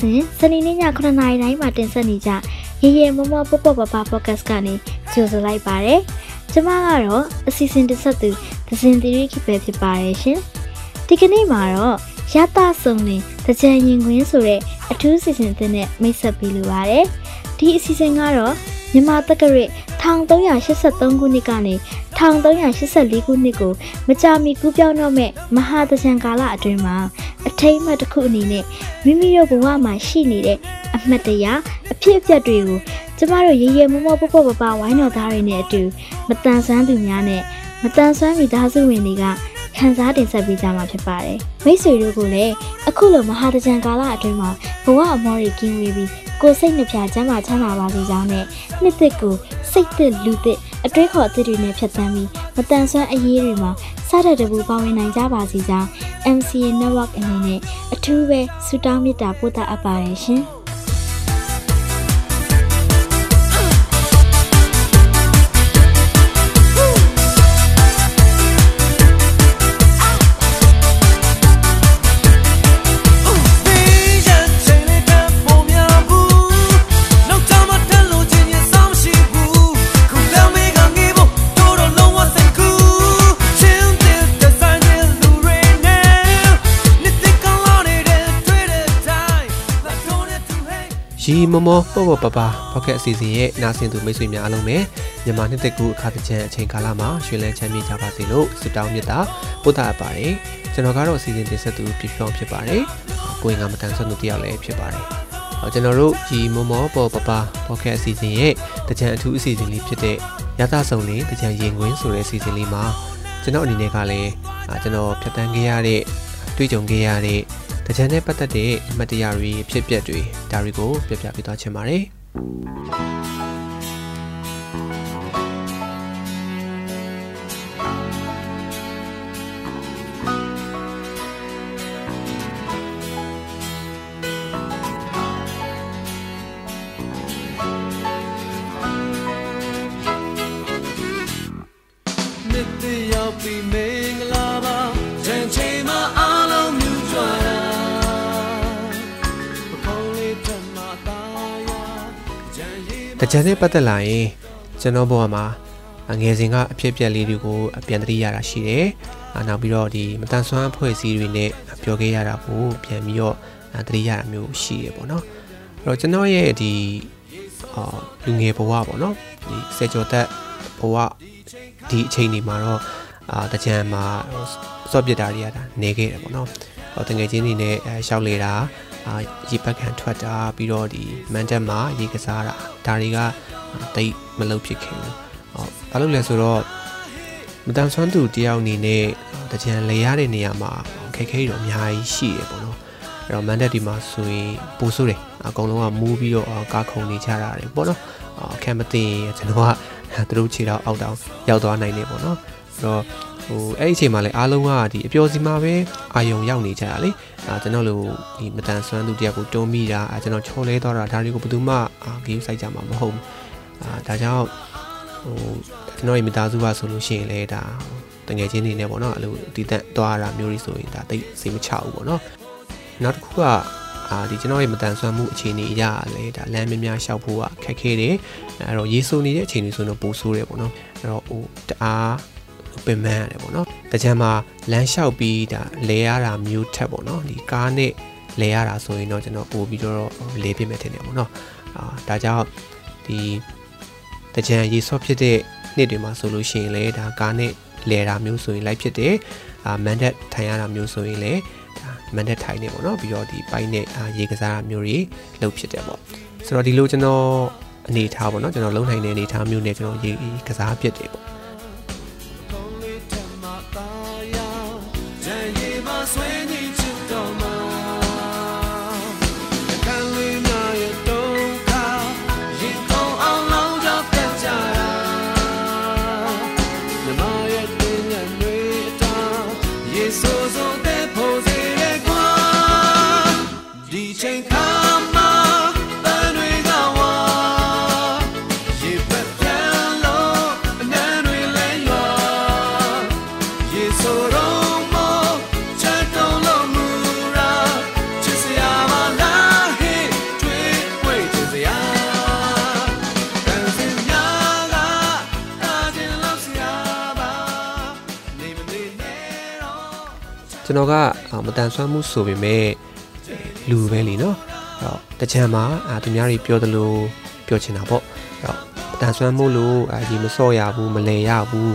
စဉ်စနေနေ့ည9:00နာရီတိုင်းမှာတင်ဆက်နေကြရေရေမမပပပပပေါ့ကတ်ကနေကြိုဆိုလိုက်ပါတယ်ကျမကတော့အစီအစဉ်တင်ဆက်သူဒဇင်သီရိခိပဲဖြစ်ပါတယ်ရှင်ဒီကနေ့မှာတော့ရတဆုံနေတကြံရင်ခွင်းဆိုတဲ့အထူးအစီအစဉ်တင်နဲ့မိတ်ဆက်ပေးလိုပါတယ်ဒီအစီအစဉ်ကတော့မြန်မာတက္ကရာ1383ခုနှစ်ကနေ 1384ခုနှစ်ကိုမကြာမီကူးပြောင်းတော့မဲ့မဟာတကြံကာလအတွင်းမှာအထိမ့်အမှတ်တစ်ခုအနေနဲ့မိမိတို့ဘဝမှာရှိနေတဲ့အမှတ်တရအဖြစ်အပျက်တွေကိုကျမတို့ရေရေမမောပပပပဝိုင်းတော်သားတွေနဲ့အတူမတန်ဆွမ်းသူများနဲ့မတန်ဆွမ်းမိသားစုဝင်တွေက ခန်းစားတင်ဆက်ပေးကြမှာဖြစ်ပါတယ်။မိတ်ဆွေတို့ကလည်းအခုလိုမဟာတကြံကာလအတွင်းမှာဘဝအမောတွေကင်းဝေးပြီးကိုယ်စိတ်နှပြချမ်းသာချမ်းသာပါစေကြောင်းနဲ့နှစ်သက်ကိုစိတ်သက်လူသက်အတွေးခေါ်အသစ်တွေနဲ့ဖြတ်သန်းပြီးမတန်ဆွမ်းအရေးတွေမှာစတဲ့တပူပါဝင်နိုင်ကြပါစေကြောင်း MCA Network အနေနဲ့အထူးပဲဆုတောင်းမေတ္တာပို့သအပ်ပါတယ်ရှင်။ ရီမမောပေါ့ပေါ့ပပပေါ့ကက်အစီအစဉ်ရဲ့နားဆင်သူမိတ်ဆွေများအားလုံးပဲမြန်မာနှစ်သက်ကူအခါတကြံအချိန်ကာလမှာရွှေလန်းချမ်းမြေ့ကြပါစေလို့ဆုတောင်းမြတ်တာပို့တာအပ်ပါတယ်ကျွန်တော်ကတော့အစီအစဉ်တင်ဆက်သူပြဖြောင်းဖြစ်ပါတယ်ကိုရင်ကမတန်ဆွမ်းသူတယောက်လည်းဖြစ်ပါတယ်ကျွန်တော်တို့ဒီမမောပေါ်ပပပေါ့ကက်အစီအစဉ်ရဲ့တကြံအထူးအစီအစဉ်လေးဖြစ်တဲ့ရသဆောင်လေးတကြံရင်ခွင်းဆိုတဲ့အစီအစဉ်လေးမှာကျွန်တော်အနေနဲ့ကလည်းကျွန်တော်ဖြတ်တန်းခဲ့ရတဲ့တွေ့ကြုံခဲ့ရတဲ့တ ကြံနဲ့ပတ်သက်တဲ့အမှတ်တရတွေဖြစ်ပျက်တွေဒါတွေကိုပြပြပေးသွားချင်ပါတယ် တကြံနဲ့ပတ်သက်လာရင်ကျွန်တော်ဘဝမှာငယ်စဉ်ကအဖြစ်အပျက်လေးတွေကိုပြန်သတိရတာရှိတယ်။နောက်ပြီးတော့ဒီမတန်ဆွမ်းအဖွဲ့အစည်းတွေနဲ့ပြောခဲ့ရတာကိုပြန်ပြီးတော့သတိရတာမျိုးရှိရပေါ့နော်။အဲ့တော့ကျွန်တော်ရဲ့ဒီအာလူငယ်ဘဝပေါ့နော်။ဒီစေကျော်သက်ဘဝဒီအချိန်ဒီမှာတော့အာတကြံမှာစော့ပြစ်တာတွေကနေခဲ့တယ်ပေါ့နော်။ဟောတငယ်ချင်းတွေနဲ့ရှောက်လေတာ အာရေပတ်ခံထွက်တာပြီးတော့ဒီမန်တက်မှာရေကစားတာဒါတွေကတိတ်မလုပ်ဖြစ်ခင်ဘူးဟောဘာလို့လဲဆိုတော့မတန်ဆွမ်းသူတယောက်အနေနဲ့တကြံလေရတဲ့နေရာမှာခက်ခဲတော့အများကြီးရှိရပေါ့နော်အဲ့တော့မန်တက်ဒီမှာဆိုရင်ပူဆိုးတယ်အကုန်လုံးကမူးပြီးတော့ကားခုံနေကြတာတယ်ပေါ့နော်အခက်မသိရင်ကျွန်တော်ကသူတို့ခြေတော့အောက်တောင်ရောက်သွားနိုင်တယ်ပေါ့နော်အဲ့တော့ ဟိုအဲ့ဒီအချိန်မှာလည်းအားလုံးကဒီအပျော်စီမှာပဲအာယုံရောက်နေကြတာလေအာကျွန်တော်တို့ဒီမတန်ဆွမ်းသူတယောက်ကိုတွန်းမိတာအာကျွန်တော်ချော်လဲသွားတာဒါတွေကိုဘယ်သူမှအာဂိမ်းစိုက်ကြမှာမဟုတ်ဘူးအာဒါကြောင့်ဟိုကျွန်တော်ရဲ့မိသားစုကဆိုလို့ရှိရင်လည်းဒါတငယ်ချင်းတွေနဲ့ပေါ့နော်အဲ့လိုတည်တန့်သွားတာမျိုးတွေဆိုရင်ဒါတိတ်စိတ်မချဘူးပေါ့နော်နောက်တစ်ခုကအာဒီကျွန်တော်ရဲ့မတန်ဆွမ်းမှုအခြေအနေအရလည်းဒါလမ်းများများရှောက်ဖို့ကခက်ခဲတယ်အဲ့တော့ရေဆိုနေတဲ့အခြေအနေဆိုတော့ပိုဆိုးတယ်ပေါ့နော်အဲ့တော့ဟိုတအား ပင်ပန်းရတယ်ပေါ့နော်တကြံမှာလမ်းလျှောက်ပြီးဒါလဲရတာမျိုးထက်ပေါ့နော်ဒီကားနဲ့လဲရတာဆိုရင်တော့ကျွန်တော်ပို့ပြီးတော့လဲပြမယ်ထင်တယ်ပေါ့နော်အာဒါကြောင့်ဒီတကြံရေဆော့ဖြစ်တဲ့နှစ်တွေမှာဆိုလို့ရှိရင်လည်းဒါကားနဲ့လဲတာမျိုးဆိုရင်လိုက်ဖြစ်တယ်အာမန်ဒက်ထိုင်ရတာမျိုးဆိုရင်လည်းဒါမန်ဒက်ထိုင်နေပေါ့နော်ပြီးတော့ဒီပိုင်းနဲ့အာရေကစားတာမျိုးတွေလုပ်ဖြစ်တယ်ပေါ့ဆိုတော့ဒီလိုကျွန်တော်အနေထားပေါ့နော်ကျွန်တော်လုံနိုင်တဲ့အနေထားမျိုးနဲ့ကျွန်တော်ရေကစားဖြစ်တယ်ပေါ့ not. ကျွန်တော်ကမတန်ဆွမ်းမှုဆိုပေမဲ့လူပဲလीနော်အဲ့တော့တကြံမှာသူများတွေပြောသလိုပြောချင်တာပေါ့အဲ့တော့တန်ဆွမ်းမှုလို့ဒီမစော့ရဘူးမလဲရဘူး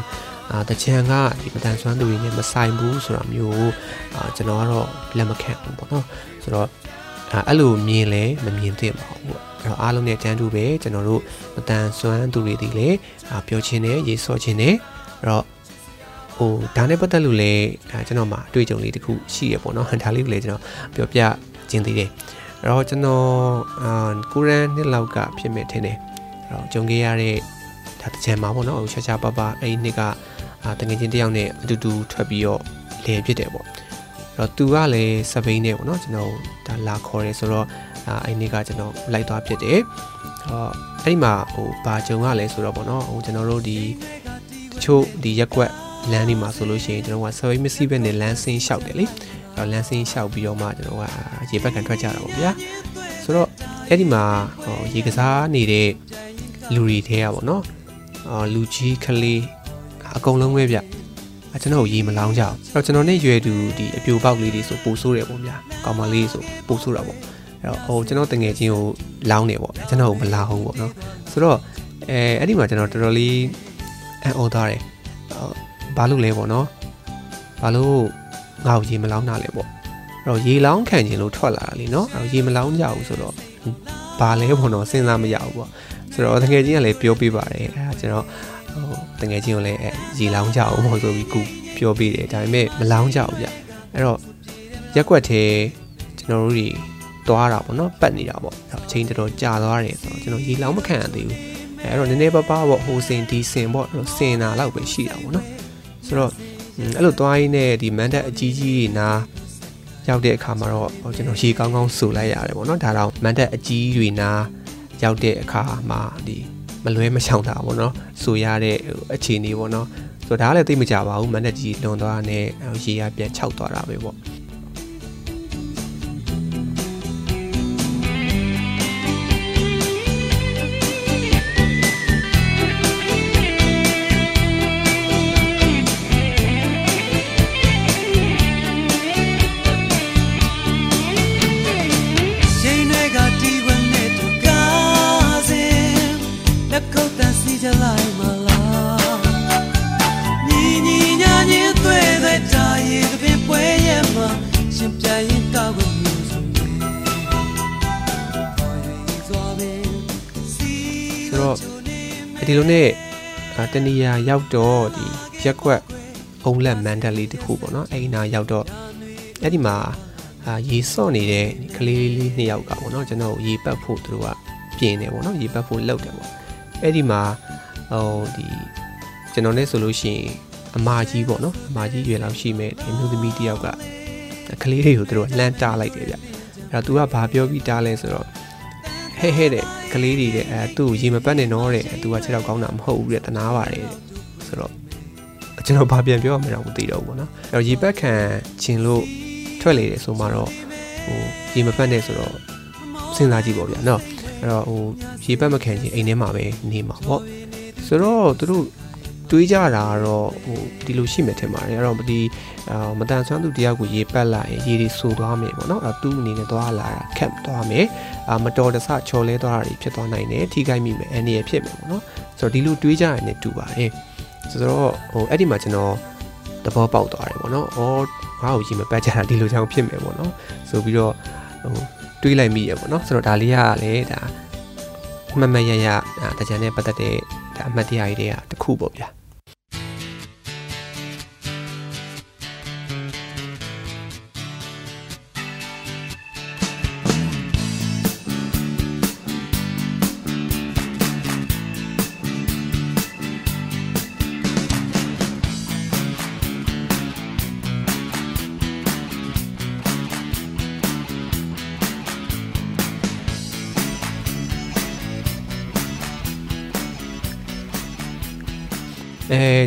အာတချံကဒီမတန်ဆွမ်းသူတွေနဲ့မဆိုင်ဘူးဆိုတာမျိုးအာကျွန်တော်ကတော့လက်မခံဘူးပေါ့နော်ဆိုတော့အဲ့လိုမြင်လဲမမြင်သင့်ပါဘူးပေါ့အဲ့တော့အားလုံးနဲ့တန်းတူပဲကျွန်တော်တို့မတန်ဆွမ်းသူတွေဒီလေပြောချင်းနဲ့ရေးစောချင်းနဲ့အဲ့တော့ ဟိုဒါနဲ့ပတ်သက်လို့လည်းကျွန်တော်မှာအတွေ့အကြုံလေးတခုရှိရပေါ့နော်ဒါလေးကိုလည်းကျွန်တော်ပြောပြခြင်းသေးတယ်အဲ့တော့ကျွန်တော်အာကိုရန်နှစ်လောက်ကဖြစ်မဲ့ထင်တယ်အဲ့တော့ကြုံခဲ့ရတဲ့ဒါတချင်မှာပေါ့နော်ဟိုချာချာပပအဲ့ဒီနှစ်ကအာတငယ်ချင်းတယောက်နဲ့အတူတူထွက်ပြီးတော့လည်ဖြစ်တယ်ပေါ့အဲ့တော့သူကလည်းစပိန်နဲ့ပေါ့နော်ကျွန်တော်ဒါလာခေါ်တယ်ဆိုတော့အာအဲ့နေ့ကကျွန်တော်လိုက်သွားဖြစ်တယ်အော်အဲ့ဒီမှာဟိုဘာကြုံရလဲဆိုတော့ပေါ့နော်ဟိုကျွန်တော်တို့ဒီတချို့ဒီရက်ကွက် လမ်းဒီမှာဆိုလို့ရှိရင်ကျွန်တော်ကစပိန်မစီးဘက်နဲ့လမ်းဆင်းလျှောက်တယ်လေအဲ့တော့လမ်းဆင်းလျှောက်ပြီးတော့မှကျွန်တော်ကရေဘက်ကန်ထွက်ကြတာပေါ့ဗျာဆိုတော့အဲ့ဒီမှာဟိုရေကစားနေတဲ့လူတွေထဲကပေါ့နော်အော်လူကြီးကလေးအကုန်လုံးပဲဗျအကျွန်တော်ရေမလောင်းကြအောင်အဲ့တော့ကျွန်တော်နဲ့ရွယ်သူဒီအပြိုပေါက်လေးတွေဆိုပို့ဆိုးတယ်ပေါ့ဗျာကောင်မလေးဆိုပို့ဆိုးတာပေါ့အဲ့တော့ဟိုကျွန်တော်တငယ်ချင်းကိုလောင်းနေပေါ့ကျွန်တော်ကိုမလောင်းဘူးပေါ့နော်ဆိုတော့အဲအဲ့ဒီမှာကျွန်တော်တော်တော်လေးအံ့ဩသွားတယ် ဘာလို့လဲပေါ့နော်ဘာလို့ငါ့ကိုရေမလောင်းတာလဲပေါ့အဲ့တော့ရေလောင်းခံခြင်းလို့ထွက်လာတာလीเนาะအဲ့တော့ရေမလောင်းကြဘူးဆိုတော့ဘာလဲပေါ့နော်စဉ်းစားမရဘူးပေါ့ဆိုတော့တကယ်ချင်းကလည်းပြောပြပါတယ်အဲ့ဒါကျွန်တော်ဟိုတကယ်ချင်းကိုလည်းရေလောင်းကြအောင်ပေါ့ဆိုပြီးကူပြောပြတယ်ဒါပေမဲ့မလောင်းကြဘူးဗျအဲ့တော့ရက်ွက်သေးကျွန်တော်တို့တွေသွားတာပေါ့နော်ပတ်နေတာပေါ့အချိန်တော်တော်ကြာသွားတယ်ဆိုတော့ကျွန်တော်ရေလောင်းမခံရသေးဘူးအဲ့တော့နည်းနည်းပါးပါးပေါ့ဟိုစင်ဒီစင်ပေါ့စင်တာလောက်ပဲရှိတာပေါ့နော် ဆိုတော့အဲ့လိုသွားရင်းနဲ့ဒီမန်တက်အကြီးကြီးတွေနာရောက်တဲ့အခါမှာတော့ကျွန်တော်ရေကောင်းကောင်းဆူလိုက်ရတယ်ပေါ့နော်ဒါတော့မန်တက်အကြီးတွေနာရောက်တဲ့အခါမှာဒီမလွဲမရှောင်တာပေါ့နော်ဆူရတဲ့အခြေအနေပေါ့နော်ဆိုတော့ဒါလည်းသိမကြပါဘူးမန်တက်ကြီးလွန်သွားတဲ့ရေရပြန်ခြောက်သွားတာပဲပေါ့ ဒီလိုနဲ့တဏီယာရောက်တော့ဒီရက်ကွက်အုံလက်မန်ဒလေးတခုပေါ့နော်အဲ့ဒီနာရောက်တော့အဲ့ဒီမှာအာရေစော့နေတဲ့ကလေးလေးနှစ်ယောက်ကပေါ့နော်ကျွန်တော်ရေပတ်ဖို့သူတို့ကပြင်တယ်ပေါ့နော်ရေပတ်ဖို့လှုပ်တယ်ပေါ့အဲ့ဒီမှာဟိုဒီကျွန်တော်နဲ့ဆိုလို့ရှိရင်အမကြီးပေါ့နော်အမကြီးရွယ်လောက်ရှိမဲ့ဒီမျိုးသမီးတယောက်ကကလေးတွေကိုသူတို့လှမ်းတားလိုက်တယ်ဗျအဲ့တော့သူကဘာပြောပြီးတားလဲဆိုတော့ ဟဲ့ဟဲ့တဲ့ကလေးတွေတဲ့အဲသူ့ရေမပတ်နဲ့တော့တဲ့သူကခြေတော့ကောင်းတာမဟုတ်ဘူးတဲ့တနာပါတယ်ဆိုတော့ကျွန်တော်ဘာပြန်ပြောရမလဲတော့မသိတော့ဘူးပေါ့နော်အဲ့တော့ရေပတ်ခံခြင်းလို့ထွက်လေတယ်ဆိုမှတော့ဟိုရေမပတ်နဲ့ဆိုတော့စဉ်းစားကြည့်ပေါ့ဗျာနော်အဲ့တော့ဟိုရေပတ်မခံခြင်းအိမ်ထဲမှာပဲနေမှာပေါ့ဆိုတော့သူတို့ တွေးကြတာကတော့ဟိုဒီလိုရှိမယ်ထင်ပါတယ်အဲ့တော့ဒီအာမတန်ဆွမ်းသူတယောက်ကိုရေပတ်လိုက်ရင်ရေတွေဆူသွားမယ်ပေါ့နော်အဲ့သူ့အနေနဲ့သွားလာတာခက်သွားမယ်အာမတော်တဆချော်လဲသွားတာတွေဖြစ်သွားနိုင်တယ်ထိခိုက်မိမယ်အန္တရာယ်ဖြစ်မယ်ပေါ့နော်ဆိုတော့ဒီလိုတွေးကြရတဲ့တူပါတယ်ဆိုတော့ဟိုအဲ့ဒီမှာကျွန်တော်သဘောပေါက်သွားတယ်ပေါ့နော်။အော်ငါ့ကိုရေမပတ်ကြတာဒီလိုကြောင့်ဖြစ်မယ်ပေါ့နော်။ဆိုပြီးတော့ဟိုတွေးလိုက်မိရပေါ့နော်။ဆိုတော့ဒါလေးကလည်းဒါမမရရတကြံနဲ့ပတ်သက်တဲ့ဒါအမှတ်တရကြီးတွေကတစ်ခုပေါ့ဗျာ။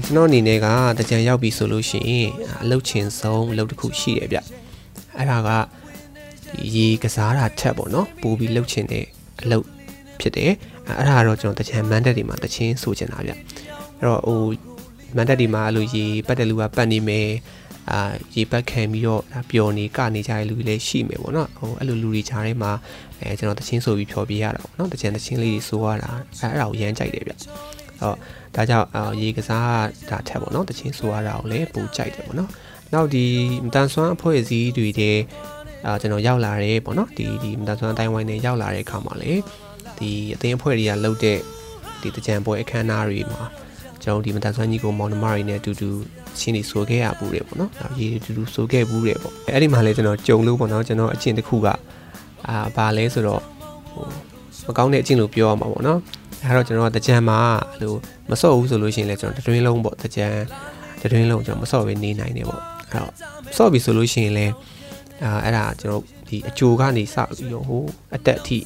ကျွန်တော်အနေနဲ့ကတကြံရောက်ပြီဆိုလို့ရှိရင်အလုတ်ချင်ဆုံးအလုတ်တစ်ခုရှိတယ်ဗျအဲ့ဒါကဒီရေကစားတာထက်ပေါ့နော်ပို့ပြီးလှုပ်ချင်တဲ့အလုတ်ဖြစ်တယ်အဲ့ဒါကတော့ကျွန်တော်တကြံမန်တက်တွေမှာတချင်းဆိုချင်တာဗျအဲ့တော့ဟိုမန်တက်ဒီမှာအဲ့လိုရေပတ်တယ်လူကပတ်နေမယ်အာရေပတ်ခံပြီးတော့ပျော်နေကနေကြတဲ့လူတွေလည်းရှိမယ်ပေါ့နော်ဟိုအဲ့လိုလူတွေခြားထဲမှာအဲကျွန်တော်တချင်းဆိုပြီးဖြောပြရတာပေါ့နော်တချင်းတချင်းလေးတွေဆိုရတာအဲအဲ့ဒါကိုရမ်းကြိုက်တယ်ဗျဟော ဒါကြောင့်ရေကစားဒါထက်ပေါ့နော်တချင်းဆိုရတာကိုလည်းပိုကြိုက်တယ်ပေါ့နော်နောက်ဒီမတန်ဆွမ်းအဖွဲ့အစည်းတွေတဲ့အာကျွန်တော်ရောက်လာတယ်ပေါ့နော်ဒီဒီမတန်ဆွမ်းတိုင်းဝိုင်းနဲ့ရောက်လာတဲ့အခါမှာလေဒီအသင်းအဖွဲ့တွေကလှုပ်တဲ့ဒီတကြံပွဲအခမ်းအနားတွေမှာကျွန်တော်ဒီမတန်ဆွမ်းကြီးကိုမောင်နှမတွေနဲ့အတူတူချင်းနေဆိုခဲ့ရဘူးတယ်ပေါ့နော်။ရေတူတူဆိုခဲ့ဘူးတယ်ပေါ့။အဲ့ဒီမှာလေကျွန်တော်ကြုံလို့ပေါ့နော်ကျွန်တော်အကျင့်တစ်ခုကအာဘာလဲဆိုတော့ဟိုမကောင်းတဲ့အကျင့်လို့ပြောရမှာပေါ့နော်။ အဲတော့ကျွန်တော်ကတကြံမှာဟိုမစော့ဘူးဆိုလို့ရှိရင်လည်းကျွန်တော်တတွင်းလုံးပေါ့တကြံတတွင်းလုံးကျွန်တော်မစော့ပဲနေနိုင်တယ်ပေါ့။အဲ့တော့စော့ပြီဆိုလို့ရှိရင်လည်းအာအဲ့ဒါကျွန်တော်ဒီအကြိုကနေစပြီးတော့ဟိုအတက်အထိ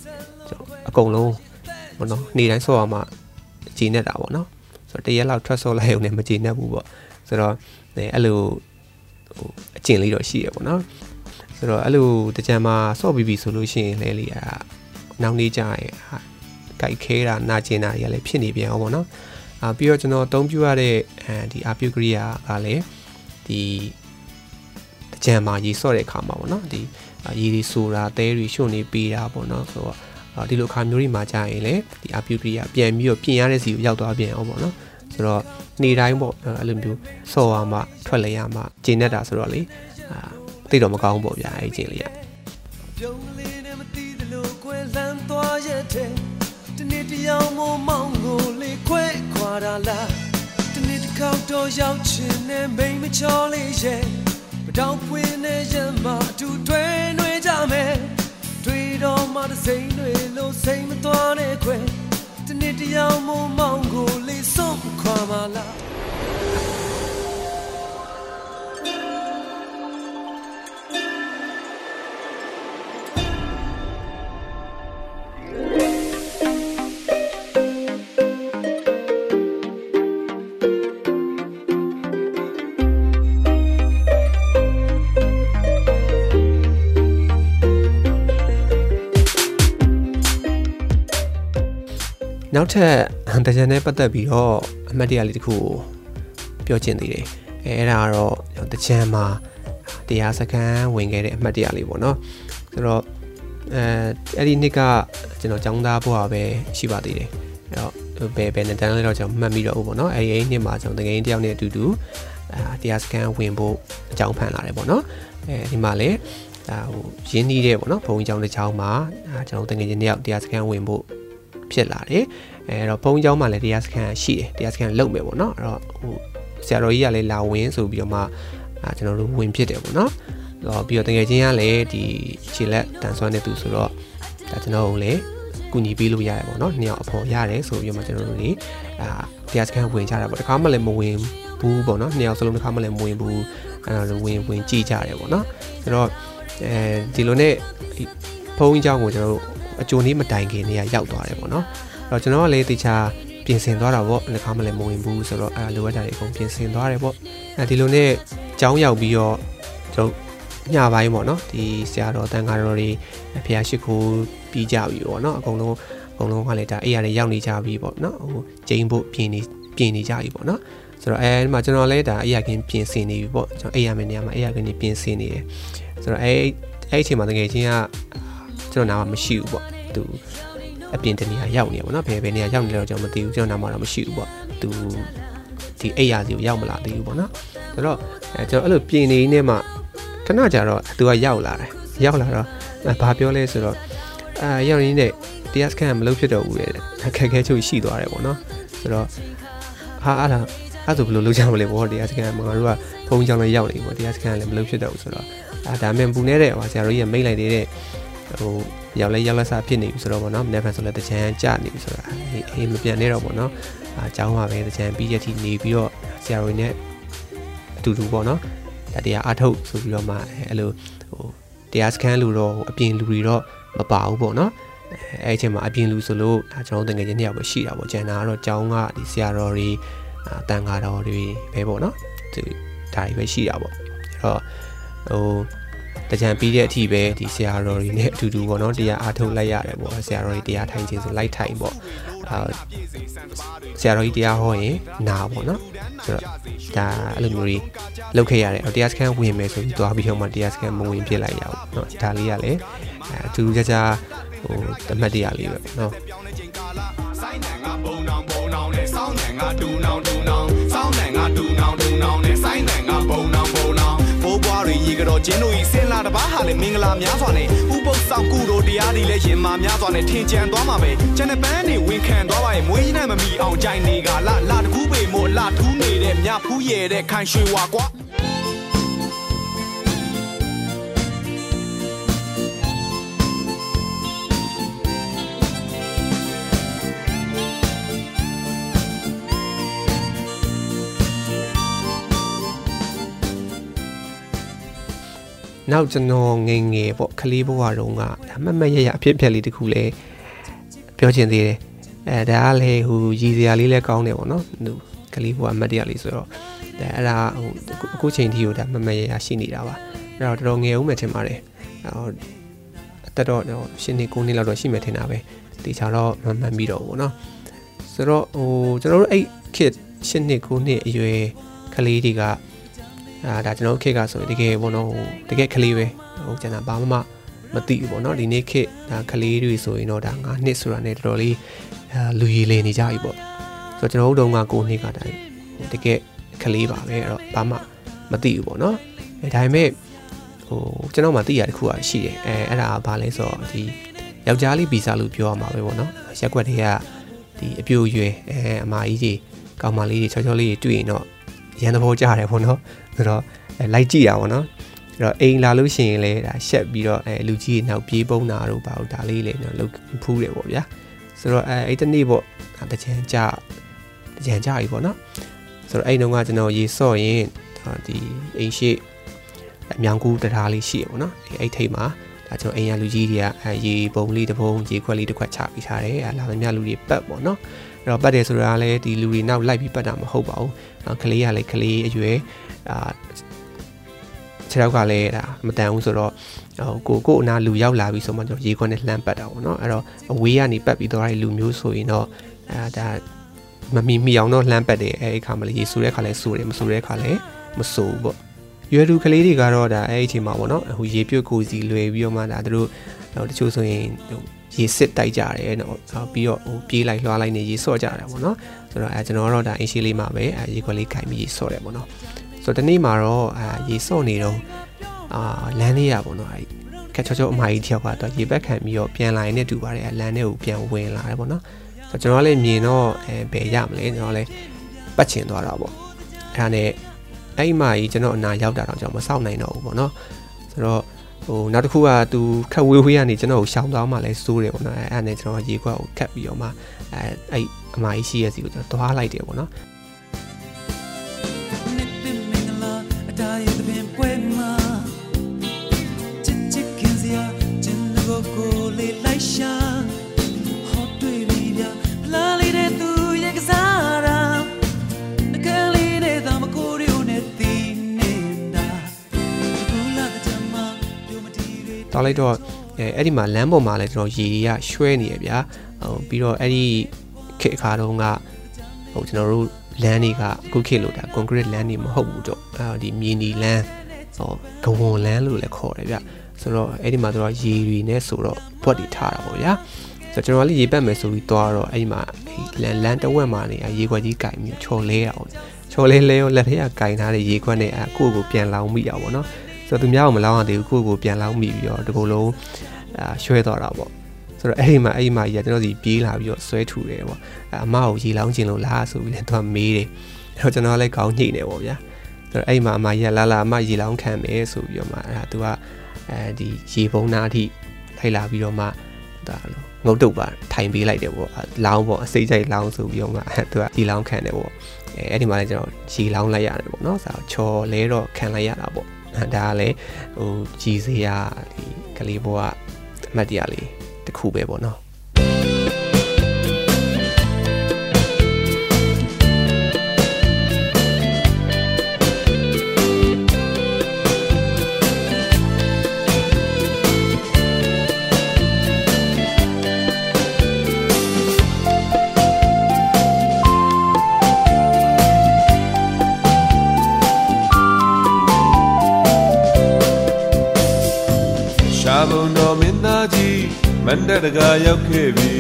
ကျွန်တော်အကုန်လုံးပေါ့နော်နေတိုင်းစော့ရမှာကြည်နေတာပေါ့နော်ဆိုတော့တရက်လောက်ထွက်စော့လိုက်ရုံနဲ့မကြည်နေဘူးပေါ့ဆိုတော့အဲ့လိုဟိုအကျင့်လေးတော့ရှိရပေါ့နော်ဆိုတော့အဲ့လိုတကြံမှာစော့ပြီးပြီဆိုလို့ရှိရင်လဲလေအာနောက်နေ့ကျရင် ကြိုက်ခဲတာနာကျင်တာတွေကလည်းဖြစ်နေပြန်အောင်ပေါ့နော်အာပြီးတော့ကျွန်တော်အသုံးပြုရတဲ့အဲဒီအာပြုကရိယာကလည်းဒီတကြံမှာရေစော့တဲ့အခါမှာပေါ့နော်ဒီရေတွေဆိုတာတဲတွေရှုံနေပေးတာပေါ့နော်ဆိုတော့ဒီလိုအခါမျိုးတွေမှာကြာရင်လေဒီအာပြုကရိယာပြန်ပြီးတော့ပြင်ရတဲ့စီကိုရောက်သွားပြန်အောင်ပေါ့နော်ဆိုတော့နေတိုင်းပေါ့အဲ့လိုမျိုးစော်ရမှထွက်လဲရမှကျင်းနေတာဆိုတော့လေအာသိတော့မကောင်းပေါ့ဗျာအဲ့ကျင်းလေးရပြုံးလေးနဲ့မသိသလိုကွယ်လန်းသွားရဲ့တဲ့ တနေ့တယောက်မမောင်းကိုလေခွဲခွာတာလားတနေ့တစ်ခေါက်တော့ရောက်ချင်တဲ့မိန်မချောလေးရဲ့မတောင်ဖွင့်နေရမှာအတူတွဲနှွေးကြမယ်တွေ့တော့မှတစိမ့်တွေလို့စိမ့်မသွားနဲ့ခွဲတနေ့တယောက်မမောင်းကိုလေးစွန့်ခွာပါလား နောက်ထပ်တကြံနဲ့ပတ်သက်ပြီးတော့အမှတ်တရလေးတစ်ခုကိုပြောချင်သေးတယ်အဲအဲ့ဒါကတော့တကြံမှာတရားစခန်းဝင်ခဲ့တဲ့အမှတ်တရလေးပေါ့နော်ဆိုတော့အဲအဲ့ဒီနှစ်ကကျွန်တော်ចောင်းသားဘွားပဲရှိပါသေးတယ်အဲ့တော့ဘယ်ဘယ်နဲ့တန်းလဲတော့ကျွန်တော်မှတ်မိတော့ဘူးပေါ့နော်အဲ့ဒီအဲ့နှစ်မှာကျွန်တော်တကယ်တယောက်နဲ့အတူတူအာတရားစခန်းဝင်ဖို့အကြောင်းဖန်လာတယ်ပေါ့နော်အဲဒီမှာလည်းဒါဟိုရင်းနှီးတဲ့ပေါ့နော်ဘုံကြီးကျောင်းတစ်ကျောင်းမှာကျွန်တော်တကယ်ချင်းတယောက်တရားစခန်းဝင်ဖို့ ဖြစ်လာတယ်အဲတော့ဘုံကျောင်းမှာလည်းတရားစခန်းရှိတယ်တရားစခန်းလုပ်မယ်ပေါ့နော်အဲ့တော့ဟိုဆရာတော်ကြီးကလည်းလာဝင်ဆိုပြီးတော့မှအာကျွန်တော်တို့ဝင်ဖြစ်တယ်ပေါ့နော်တော့ပြီးတော့တကယ်ချင်းကလည်းဒီခြေလက်တန်ဆွမ်းနေသူဆိုတော့ဒါကျွန်တော်တို့လည်းကူညီပေးလို့ရတယ်ပေါ့နော်နှစ်ယောက်အဖော်ရတယ်ဆိုပြီးတော့မှကျွန်တော်တို့တွေအာတရားစခန်းဝင်ကြတာပေါ့တခါမှလည်းမဝင်ဘူးပေါ့နော်နှစ်ယောက်စလုံးတခါမှလည်းမဝင်ဘူးအဲ့တော့ဝင်ဝင်ကြည့်ကြတယ်ပေါ့နော်ဆိုတော့အဲဒီလိုနဲ့ဘုံเจ้าကိုကျွန်တော်တို့ အကျိုးနေ့မတိုင်ခင်နေရရောက်သွားတယ်ပေါ့နော်အဲ့တော့ကျွန်တော်ကလည်းတေချာပြင်ဆင်သွားတာပေါ့တစ်ခါမှလည်းမဝင်ဘူးဆိုတော့အဲလိုအပ်တာတွေအကုန်ပြင်ဆင်သွားတယ်ပေါ့အဲဒီလိုနဲ့ကျောင်းရောက်ပြီးတော့ကျွန်တော်ညပိုင်းပေါ့နော်ဒီဆရာတော်တန်ဃာတော်တွေဖះရှိခိုးပြီးကြပြီပေါ့နော်အကုန်လုံးအကုန်လုံးကလည်းဒါအိယာတွေရောက်နေကြပြီပေါ့နော်ဟိုကျင်းဖို့ပြင်နေပြင်နေကြပြီပေါ့နော်ဆိုတော့အဲဒီမှာကျွန်တော်လည်းဒါအိယာကင်းပြင်ဆင်နေပြီပေါ့ကျွန်တော်အိယာမယ်နေရာမှာအိယာကင်းပြင်ဆင်နေတယ်ဆိုတော့အဲအဲ့အချိန်မှာတကယ်ချင်းကကျွန်တော်နားမှာမရှိဘူးပေါ့ သူအပြင်တနေရာရောက်နေပါတော့ဘယ်ဘယ်နေရာရောက်နေလဲတော့ကျွန်တော်မသိဘူးကျွန်တော်နားမှာတော့မရှိဘူးပေါ့သူဒီအိယာစီကိုရောက်မလာသေးဘူးပေါ့နော်ဆိုတော့အဲကျွန်တော်အဲ့လိုပြင်နေနေမှခဏကြာတော့သူကရောက်လာတယ်ရောက်လာတော့ဘာပြောလဲဆိုတော့အာရောက်နေတဲ့တရားစခန်းမလုပ်ဖြစ်တော့ဘူးလေအခက်ခဲချုပ်ရှိသွားတယ်ပေါ့နော်ဆိုတော့ဟာအားလားအဲ့ဆိုဘယ်လိုလုပ်ကြမလဲပေါ့တရားစခန်းမှာငါတို့ကဖုန်းကြောင်းလည်းရောက်နေပေါ့တရားစခန်းလည်းမလုပ်ဖြစ်တော့ဘူးဆိုတော့အာဒါမှမပူနေတဲ့ဟိုဆရာတို့ကြီးကမိတ်လိုက်တဲ့ ဟိုရောက်လဲရောက်လက်စားဖြစ်နေပြီဆိုတော့ဗောနော်မနေ့ကဆိုလဲတချမ်းကြနေပြီဆိုတာအေးမပြန်နေတော့ဗောနော်အာအကြောင်းပါပဲတချမ်းပြီးရတီနေပြီးတော့ဆရာတော်နဲ့အတူတူဗောနော်ဒါတရားအထုတ်ဆိုပြီးတော့မှအဲ့လိုဟိုတရားစခန်းလူတော့အပြင်လူတွေတော့မပါဘူးဗောနော်အဲ့အချိန်မှာအပြင်လူဆိုလို့ဒါကျွန်တော်တကယ်ချင်းတယောက်ပဲရှိတာဗောကျန်တာကတော့ကျောင်းကဒီဆရာတော်တွေတန်ဃာတော်တွေပဲဗောနော်ဒီဒါတွေပဲရှိတာဗောအဲ့တော့ဟို တ တကြံပြီးတဲ့အထိပဲဒီဆရာတော်တွေနဲ့အတူတူပေါ့နော်တရားအားထုတ်လိုက်ရတယ်ပေါ့ဆရာတော်တွေတရားထိုင်ခြင်းဆိုလိုက်ထိုင်ပေါ့အာဆရာတော်ကြီးတရားဟောရင်နာပေါ့နော်ဆိုတော့ဒါအဲ့လိုမျိုးကြီးလုပ်ခဲ့ရတယ်တရားစခန်းဝင်မယ်ဆိုပြီးသွားပြီးတော့မှတရားစခန်းမဝင်ဖြစ်လိုက်ရအောင်เนาะဒါလေးကလည်းအတူတူကြကြဟိုတမတ်တရားလေးပဲเนาะ ကတော့ကျင်းတို့ဤစင်လာတပားဟာလေမင်္ဂလာများစွာနဲ့ဥပုပ်ဆောင်ကုတို့တရားတွေလည်းရင်မာများစွာနဲ့ထင်ကြံသွားမှာပဲကျန်တဲ့ပန်းတွေဝင်ခံသွားပါရဲ့မွေးကြီးနဲ့မမီအောင်ကြိုင်နေကလာလာတကူပေမို့လာထူးနေတဲ့မြဖူးရဲတဲ့ခိုင်ရွှေဝါကွာ နောက်ကျွန်တော်ငယ်ငယ်ပေါ့ကလေးဘဝတုန်းကမမရရအဖြစ်ဖြစ်လေးတခုလဲပြောချင်သေးတယ်အဲဒါကလေဟိုရည်စရာလေးလဲကောင်းတယ်ပေါ့နော်သူကလေးဘဝအမတ်တရားလေးဆိုတော့ဒါအဲ့ဒါဟိုအခုချိန်ထိကိုဒါမမရရရှိနေတာပါအဲ့တော့တော်တော်ငယ်ဦးမယ်ထင်ပါတယ်ဟိုအသက်တော့ရှင်းနေ9နှစ်လောက်တော့ရှိမယ်ထင်တာပဲတေချာတော့မမှန်ပြီးတော့ဘောနော်ဆိုတော့ဟိုကျွန်တော်တို့အဲ့ခစ်ရှင်းနေ9နှစ်အရွယ်ကလေးတွေက အာဒါကျွန်တော်ခေတ်ကဆိုရင်တကယ်ပေါ့နော်ဟိုတကယ်ကလေးပဲဟိုကျွန်တော်ဘာမှမမသိဘူးပေါ့နော်ဒီနေ့ခေတ်ဒါကလေးတွေဆိုရင်တော့ဒါ9နှစ်ဆိုတာနဲ့တော်တော်လေးအာလူရည်လေနေကြပြီပေါ့ဆိုတော့ကျွန်တော်တို့တုန်းက9နှစ်ကတိုင်တကယ်ကလေးပါပဲအဲ့တော့ဘာမှမသိဘူးပေါ့နော်အဲဒါပေမဲ့ဟိုကျွန်တော်မှသိရတခုอ่ะရှိတယ်အဲအဲ့ဒါကဘာလဲဆိုတော့ဒီယောက်ျားလေးဗီဇာလို့ပြောရမှာပဲပေါ့နော်ရက်ွက်တွေကဒီအပြိုရွယ်အဲအမကြီးကြီးကောင်မလေးတွေချောချောလေးတွေတွေ့ရင်တော့ ရန်သဘောကြတယ်ပေါ့နော်ဆိုတော့လိုက်ကြည့်တာပေါ့နော်အဲ့တော့အိမ်လာလို့ရှိရင်လည်းဒါရှက်ပြီးတော့အဲလူကြီးနောက်ပြေးပုံးတာတို့ပါတော့ဒါလေးလည်းနော်လုတ်ဖူးတယ်ပေါ့ဗျာဆိုတော့အဲအဲ့တနေ့ပေါ့တကြံကြတကြံကြပြီပေါ့နော်ဆိုတော့အဲ့တုန်းကကျွန်တော်ရေဆော့ရင်ဒီအိမ်ရှိအမြောင်ကူတရားလေးရှိရပေါ့နော်အဲ့အဲ့ထိတ်မှာဒါကျွန်တော်အိမ်ရလူကြီးတွေကအဲရေပုံလေးတစ်ပုံရေခွက်လေးတစ်ခွက်ချပြီးထားတယ်အဲလာသမျှလူတွေပတ်ပေါ့နော် အဲ့တော့ပတ်တယ်ဆိုတာလည်းဒီလူတွေနောက်လိုက်ပြီးပတ်တာမဟုတ်ပါဘူးနော်ကလေးကလည်းကလေးအရွယ်အာခြေထောက်ကလည်းဒါမတန်ဘူးဆိုတော့ဟိုကိုကိုအနာလူရောက်လာပြီဆိုမှကျွန်တော်ရေခွက်နဲ့လှမ်းပတ်တာပေါ့နော်အဲ့တော့အဝေးကနေပတ်ပြီးတော့အဲ့လူမျိုးဆိုရင်တော့အဲဒါမမီမီအောင်တော့လှမ်းပတ်တယ်အဲ့အခါမှာလေရေဆူတဲ့ခါလဲဆူတယ်မဆူတဲ့ခါလဲမဆူဘူးပေါ့ရွယ်သူကလေးတွေကတော့ဒါအဲ့ဒီအချိန်မှာပေါ့နော်ဟိုရေပြုတ်ကိုစီလွယ်ပြီးတော့မှဒါတို့တချို့ဆိုရင်ဟို ရေစစ်တိုက်ကြတယ်နော်ပြီးတော့ဟိုပြေးလိုက်လွှားလိုက်နေရေဆော့ကြတယ်ပေါ့နော်ဆိုတော့အဲကျွန်တော်တို့ဒါအင်ရှိလေးမှာပဲအဲရေခွက်လေးခိုင်ပြီးရေဆော့တယ်ပေါ့နော်ဆိုတော့ဒီနေ့မှာတော့အဲရေဆော့နေတော့အာလမ်းလေးရပေါ့နော်အဲခက်ချောချောအမကြီးတယောက်ကတော့ရေဘက်ခံပြီးတော့ပြန်လာရင်လည်းတူပါတယ်လမ်းထဲကိုပြန်ဝင်လာတယ်ပေါ့နော်ဆိုတော့ကျွန်တော်လည်းမြင်တော့အဲဘယ်ရမလဲကျွန်တော်လည်းပတ်ချင်သွားတာပေါ့အဲဒါနဲ့အဲ့ဒီမကြီးကျွန်တော်အနာရောက်တာတော့ကျွန်တော်မစောင့်နိုင်တော့ဘူးပေါ့နော်ဆိုတော့ ဟိုနောက်တစ်ခုကသူခက်ဝေးဝေးကနေကျွန်တော်ကိုရှောင်းသွားမှလည်းစိုးတယ်ပေါ့နော်အဲအဲ့နဲ့ကျွန်တော်ရေခွက်ကိုခတ်ပြီးတော့မှအဲအဲ့အမကြီးရှိရစီကိုကျွန်တော်သွားလိုက်တယ်ပေါ့နော် လိုက်တော့အဲအဲ့ဒီမှာလမ်းပေါ်မှာလည်းကျွန်တော်ရေတွေကရွှဲနေရဗျာဟိုပြီးတော့အဲ့ဒီခေတ်အခါတုန်းကဟိုကျွန်တော်တို့လမ်းတွေကအခုခေတ်လို့ဒါ concrete လမ်းတွေမဟုတ်ဘူးတော့အဲဒီမြေနီလမ်းဟောဂဝွန်လမ်းလို့လည်းခေါ်တယ်ဗျဆိုတော့အဲ့ဒီမှာတော့ရေတွေနဲ့ဆိုတော့ဘွက်တွေထားတာပေါ့ဗျာဆိုတော့ကျွန်တော်လည်းရေပတ်မယ်ဆိုပြီးသွားတော့အဲ့ဒီမှာလန်လန်တဝက်မှာနေရေခွက်ကြီးကင်ပြီးချော်လဲအောင်ချော်လဲလဲရောလက်ထဲကကင်ထားတဲ့ရေခွက်နဲ့အကိုကိုပြန်လောင်းမိအောင်ပေါ့နော် ဆိုတော့သူများကမလောင်းရသေးဘူးကိုကိုပြန်လောင်းမိပြီးတော့ဒီကုလုံးအာရွှဲသွားတာပေါ့ဆိုတော့အဲ့ဒီမှာအဲ့ဒီမှာကြီးကကျွန်တော်စီပြေးလာပြီးတော့ဆွဲထူတယ်ပေါ့အမကိုရေလောင်းခြင်းလို့လားဆိုပြီးလည်းသူကမေးတယ်အဲ့တော့ကျွန်တော်လည်းကောင်းညှိနေပေါ့ဗျာဆိုတော့အဲ့ဒီမှာအမကြီးကလာလာအမရေလောင်းခံမယ်ဆိုပြီးတော့မှအဲ့ဒါသူကအဲဒီရေပုံးနာအထိထိုက်လာပြီးတော့မှဒါလို့ငုတ်တုတ်ပါထိုင်ပေးလိုက်တယ်ပေါ့လောင်းပေါ့အစိတ်ကြိုက်လောင်းဆိုပြီးတော့မှသူကဒီလောင်းခံတယ်ပေါ့အဲအဲ့ဒီမှာလည်းကျွန်တော်ရေလောင်းလိုက်ရတယ်ပေါ့နော်ဆိုတော့ချော်လဲတော့ခံလိုက်ရတာပေါ့ ဒါကလည်းဟိုကြည်စရာဒီကလေးဘွားအမှတ်တရလေးတစ်ခုပဲပေါ့နော် မန္တတကာရောက်ခဲ့ပြီ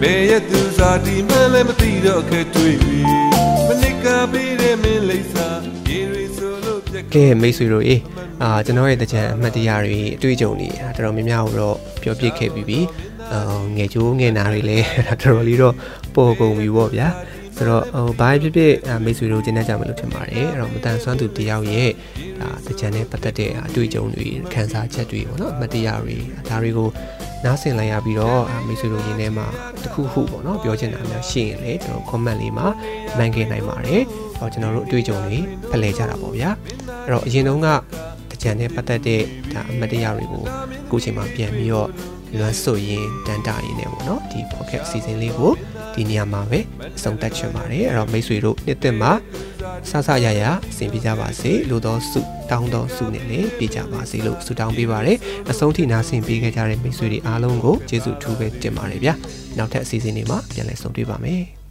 ဘယ်ရဲ့သူစားဒီမှလည်းမသိတော့ခဲ့တွေ့ပြီမနစ်ကပေးတဲ့မင်းလိမ့်စာရေရီဆိုလို့ပြက်ကဲမိတ်ဆွေတို့အေးအာကျွန်တော်ရဲ့တကြံအမှတ်တရတွေအတွေ့အကြုံတွေအာတော်တော်များများကိုတော့ပြောပြခဲ့ပြီးပြီအာငယ်ချိုးငယ်နာတွေလည်းတော်တော်လေးတော့ပေါ်ကုန်ပြီပေါ့ဗျာဆိုတော့ဟိုဘာဖြစ်ဖြစ်အာမိတ်ဆွေတို့ကျင်းတတ်ကြမယ်လို့ထင်ပါတယ်အဲ့တော့မတန်ဆွမ်းသူတယောက်ရဲ့ဒါတကြံနဲ့ပတ်သက်တဲ့အတွေ့အကြုံတွေခံစားချက်တွေပေါ့နော်အမှတ်တရတွေဒါတွေကို နားဆင်လိုက်ရပြီးတော့အာမိတ်ဆွေတို့ရင်းထဲမှာတစ်ခုခုပေါ့နော်ပြောချင်တာများရှိရင်လည်းကျွန်တော် comment လေးမှာမှန်ခဲ့နိုင်ပါတယ်ဟောကျွန်တော်တို့အတွေ့အကြုံတွေဖလှယ်ကြတာပေါ့ဗျာအဲ့တော့အရင်တုန်းကတကြံနဲ့ပတ်သက်တဲ့ဒါအမှတ်တရတွေကိုအခုချိန်မှာပြန်ပြီးတော့လွမ်းဆွရင်တန်တာရင်းနေပေါ့နော်ဒီ pocket အစီအစဉ်လေးကိုဒီနေရာမှာပဲအဆုံးသတ်ချင်ပါတယ်အဲ့တော့မိတ်ဆွေတို့နှစ်သက်မှာ ဆဆရရအစဉ်ပြကြပါစေလို့သောစုတောင်းသောစုနဲ့လည်းပြကြပါစေလို့ဆုတောင်းပေးပါတယ်အဆုံးထိနာဆင်ပေးခဲ့ကြတဲ့မိတ်ဆွေတွေအားလုံးကိုကျေးဇူးထူးပဲတင်ပါတယ်ဗျာနောက်ထပ်အစီအစဉ်တွေမှာပြန်လည်ဆုံတွေ့ပါမယ်